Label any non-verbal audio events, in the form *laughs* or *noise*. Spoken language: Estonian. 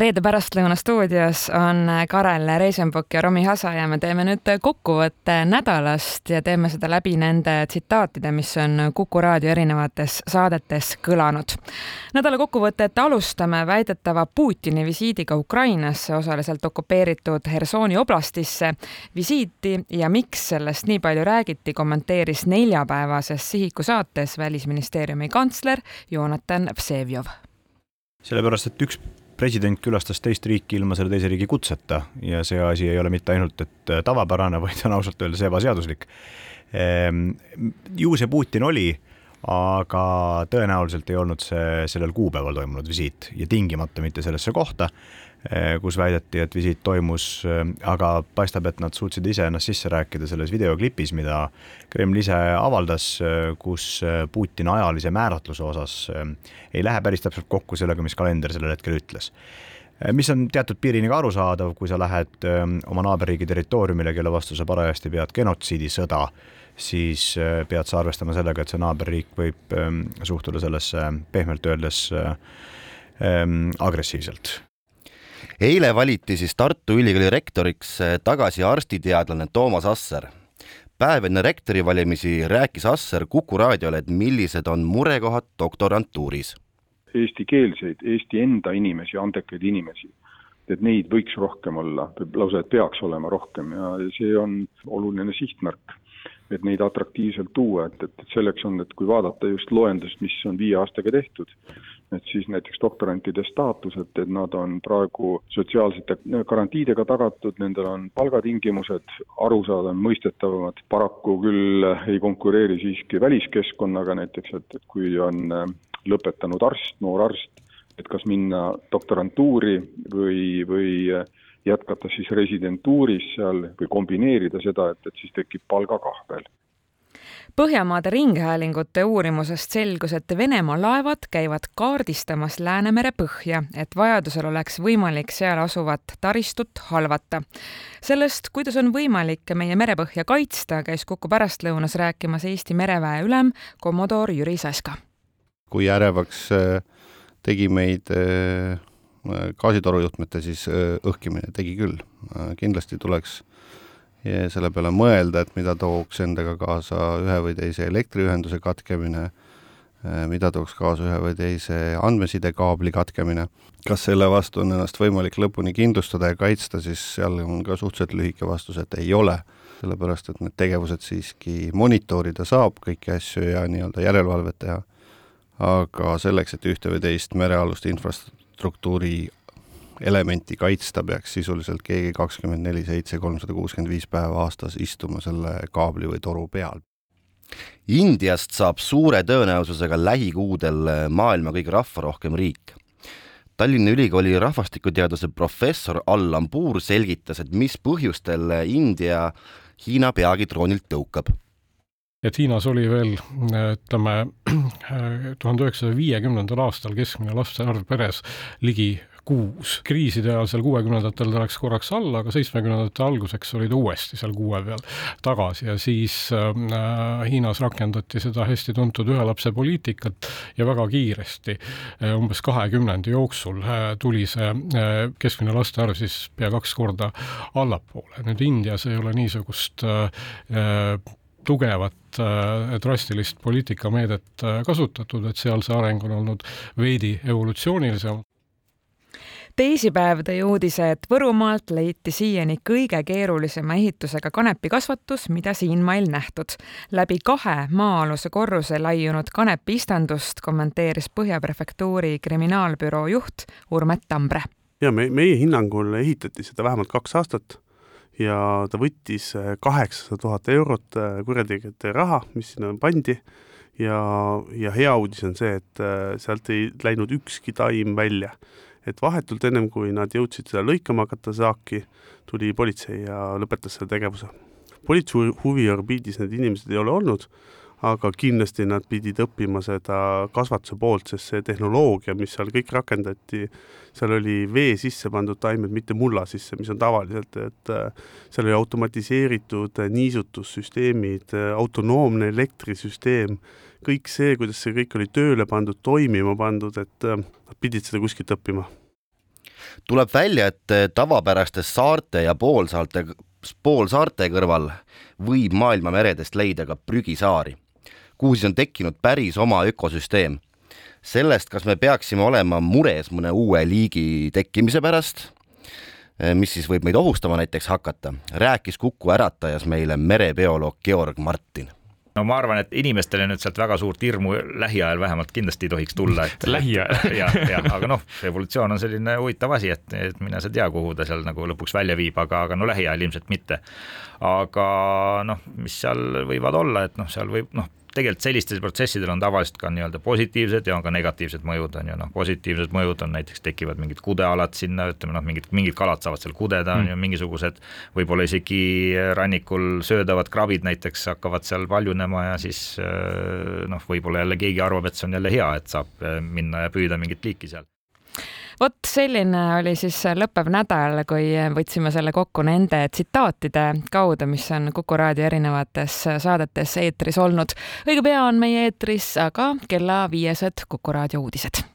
reede pärastlõuna stuudios on Karel Reisenbuk ja Romi Hasa ja me teeme nüüd kokkuvõtte nädalast ja teeme seda läbi nende tsitaatide, mis on Kuku raadio erinevates saadetes kõlanud. nädala kokkuvõtet alustame väidetava Putini visiidiga Ukrainasse, osaliselt okupeeritud Hersoni oblastisse. visiiti ja miks sellest nii palju räägiti, kommenteeris neljapäevases Sihiku saates Välisministeeriumi kantsler Jonatan Vsevjov. sellepärast, et üks president külastas teist riiki ilma selle teise riigi kutseta ja see asi ei ole mitte ainult, et äh, tavapärane, *laughs* vaid on ausalt öeldes ebaseaduslik. Ehm, ju see Putin oli, aga tõenäoliselt ei olnud see sellel kuupäeval toimunud visiit ja tingimata mitte sellesse kohta kus väideti, et visiit toimus, eh, aga paistab, et nad suutsid ise ennast sisse rääkida selles videoklipis, mida Kreml ise avaldas, eh, kus Putini ajalise määratluse osas ei lähe päris täpselt kokku sellega, mis kalender sellel hetkel ütles. Mis on teatud piirini ka arusaadav, kui sa lähed oma naaberriigi territooriumile, kelle vastu sa parajasti pead genotsiidisõda, siis pead sa arvestama sellega, et see naaberriik võib suhtuda sellesse pehmelt öeldes agressiivselt eile valiti siis Tartu Ülikooli rektoriks eh, tagasi arstiteadlane Toomas Asser. päev enne rektori valimisi rääkis Asser Kuku raadiole, et millised on murekohad doktorantuuris. Eestikeelseid, Eesti enda inimesi, andekaid inimesi, et neid võiks rohkem olla, lausa et peaks olema rohkem ja see on oluline sihtmärk et neid atraktiivselt tuua, et, et selleks on, et kui vaadata just loendust, mis on viie aastaga tehtud, et siis näiteks doktorantide staatus, et, et nad on praegu sotsiaalsete garantiidega tagatud, nendel on palgatingimused arusaadav, mõistetavamad, paraku küll ei konkureeri siiski väliskeskkonnaga näiteks, et, et kui on äh, lõpetanud arst, noor arst, et kas minna doktorantuuri või, või äh, jätkata siis residentuuris seal või kombineerida seda, et, et siis tekib palgakahvel Põhjamaade Ringhäälingute uurimusest selgus, et Venemaa laevad käivad kaardistamas Läänemere põhja, et vajadusel oleks võimalik seal asuvat taristut halvata. sellest, kuidas on võimalik meie merepõhja kaitsta, käis Kuku pärastlõunas rääkimas Eesti mereväe ülem kommodoor Jüri Saska. kui ärevaks äh, tegi meid äh, gaasitorujuhtmete siis äh, õhkimine, tegi küll. kindlasti tuleks selle peale mõelda, et mida tooks endaga kaasa ühe või teise elektriühenduse katkemine, eh, mida tooks kaasa ühe või teise andmesidekaabli katkemine. kas selle vastu on ennast võimalik lõpuni kindlustada ja kaitsta, siis seal on ka suhteliselt lühike vastus, et ei ole, sellepärast et need tegevused siiski monitoorida saab, kõiki asju ja nii-öelda järelevalvet teha, aga selleks, et ühte või teist merealust infrastruktuuri elementi kaitsta, peaks sisuliselt keegi kakskümmend neli seitse, kolmsada kuuskümmend viis päeva aastas istuma selle kaabli või toru peal. Indiast saab suure tõenäosusega lähikuudel maailma kõige rahvarohkem riik. Tallinna Ülikooli rahvastikuteaduse professor Allan Puur selgitas, et mis põhjustel India Hiina peagi troonilt tõukab et Hiinas oli veel ütleme *clears throat* tuhande üheksasaja viiekümnendal aastal keskmine laste arv peres ligi kuus. kriiside ajal seal kuuekümnendatel ta läks korraks alla, aga seitsmekümnendate alguseks oli ta uuesti seal kuue peal tagasi ja siis äh, Hiinas rakendati seda hästi tuntud ühe lapse poliitikat ja väga kiiresti äh,, umbes kahe kümnendi jooksul äh, tuli see äh, keskmine laste arv siis pea kaks korda allapoole. nüüd Indias ei ole niisugust äh, äh tugevat äh, drastilist poliitikameedet kasutatud, et seal see areng on olnud veidi evolutsioonilisem teisipäev tõi uudise, et Võrumaalt leiti siiani kõige keerulisema ehitusega kanepikasvatus, mida siinmail nähtud. läbi kahe maa-aluse korruse laiunud kanepiistandust kommenteeris Põhja prefektuuri kriminaalbüroo juht Urmet Tambre. ja me, meie hinnangul ehitati seda vähemalt kaks aastat ja ta võttis kaheksasada tuhat eurot kurjategijate raha, mis sinna pandi ja, ja hea uudis on see, et äh, sealt ei läinud ükski taim välja et vahetult ennem, kui nad jõudsid seda lõikama hakata saaki, tuli politsei ja lõpetas selle tegevuse. politsei huviorbiidis need inimesed ei ole olnud, aga kindlasti nad pidid õppima seda kasvatuse poolt, sest see tehnoloogia, mis seal kõik rakendati, seal oli vee sisse pandud taimed, mitte mulla sisse, mis on tavaliselt, et äh, seal oli automatiseeritud niisutussüsteemid, autonoomne elektrisüsteem, kõik see, kuidas see kõik oli tööle pandud, toimima pandud, et äh, nad pidid seda kuskilt õppima. Tuleb välja, et tavapäraste saarte ja poolsaarte, poolsaarte kõrval võib maailma meredest leida ka prügisaari, kuhu siis on tekkinud päris oma ökosüsteem. sellest, kas me peaksime olema mures mõne uue liigi tekkimise pärast, mis siis võib meid ohustama näiteks hakata, rääkis Kuku Äratajas meile merebioloog Georg Martin no ma arvan, et inimestele nüüd sealt väga suurt hirmu lähiajal vähemalt kindlasti ei tohiks tulla, et *laughs* lähiajal *laughs* jah, jah, aga noh, evolutsioon on selline huvitav asi, et, et mine sa tea, kuhu ta seal nagu lõpuks välja viib, aga, aga no lähiajal ilmselt mitte. aga noh, mis seal võivad olla, et noh, seal võib noh tegelikult sellistel protsessidel on tavaliselt ka nii-öelda positiivsed ja on ka negatiivsed mõjud, on ju, noh, positiivsed mõjud on näiteks tekivad mingid kudealad sinna, ütleme noh, mingid, mingid kalad saavad seal kudeda, on ju, mm. mingisugused. Võib-olla isegi rannikul söödavad krabid näiteks hakkavad seal paljunema ja siis noh, võib-olla jälle keegi arvab, et see on jälle hea, et saab minna ja püüda mingit liiki seal vot selline oli siis lõppev nädal, kui võtsime selle kokku nende tsitaatide kaudu, mis on Kuku raadio erinevates saadetes eetris olnud. õige pea on meie eetris aga kella viiesed Kuku raadio uudised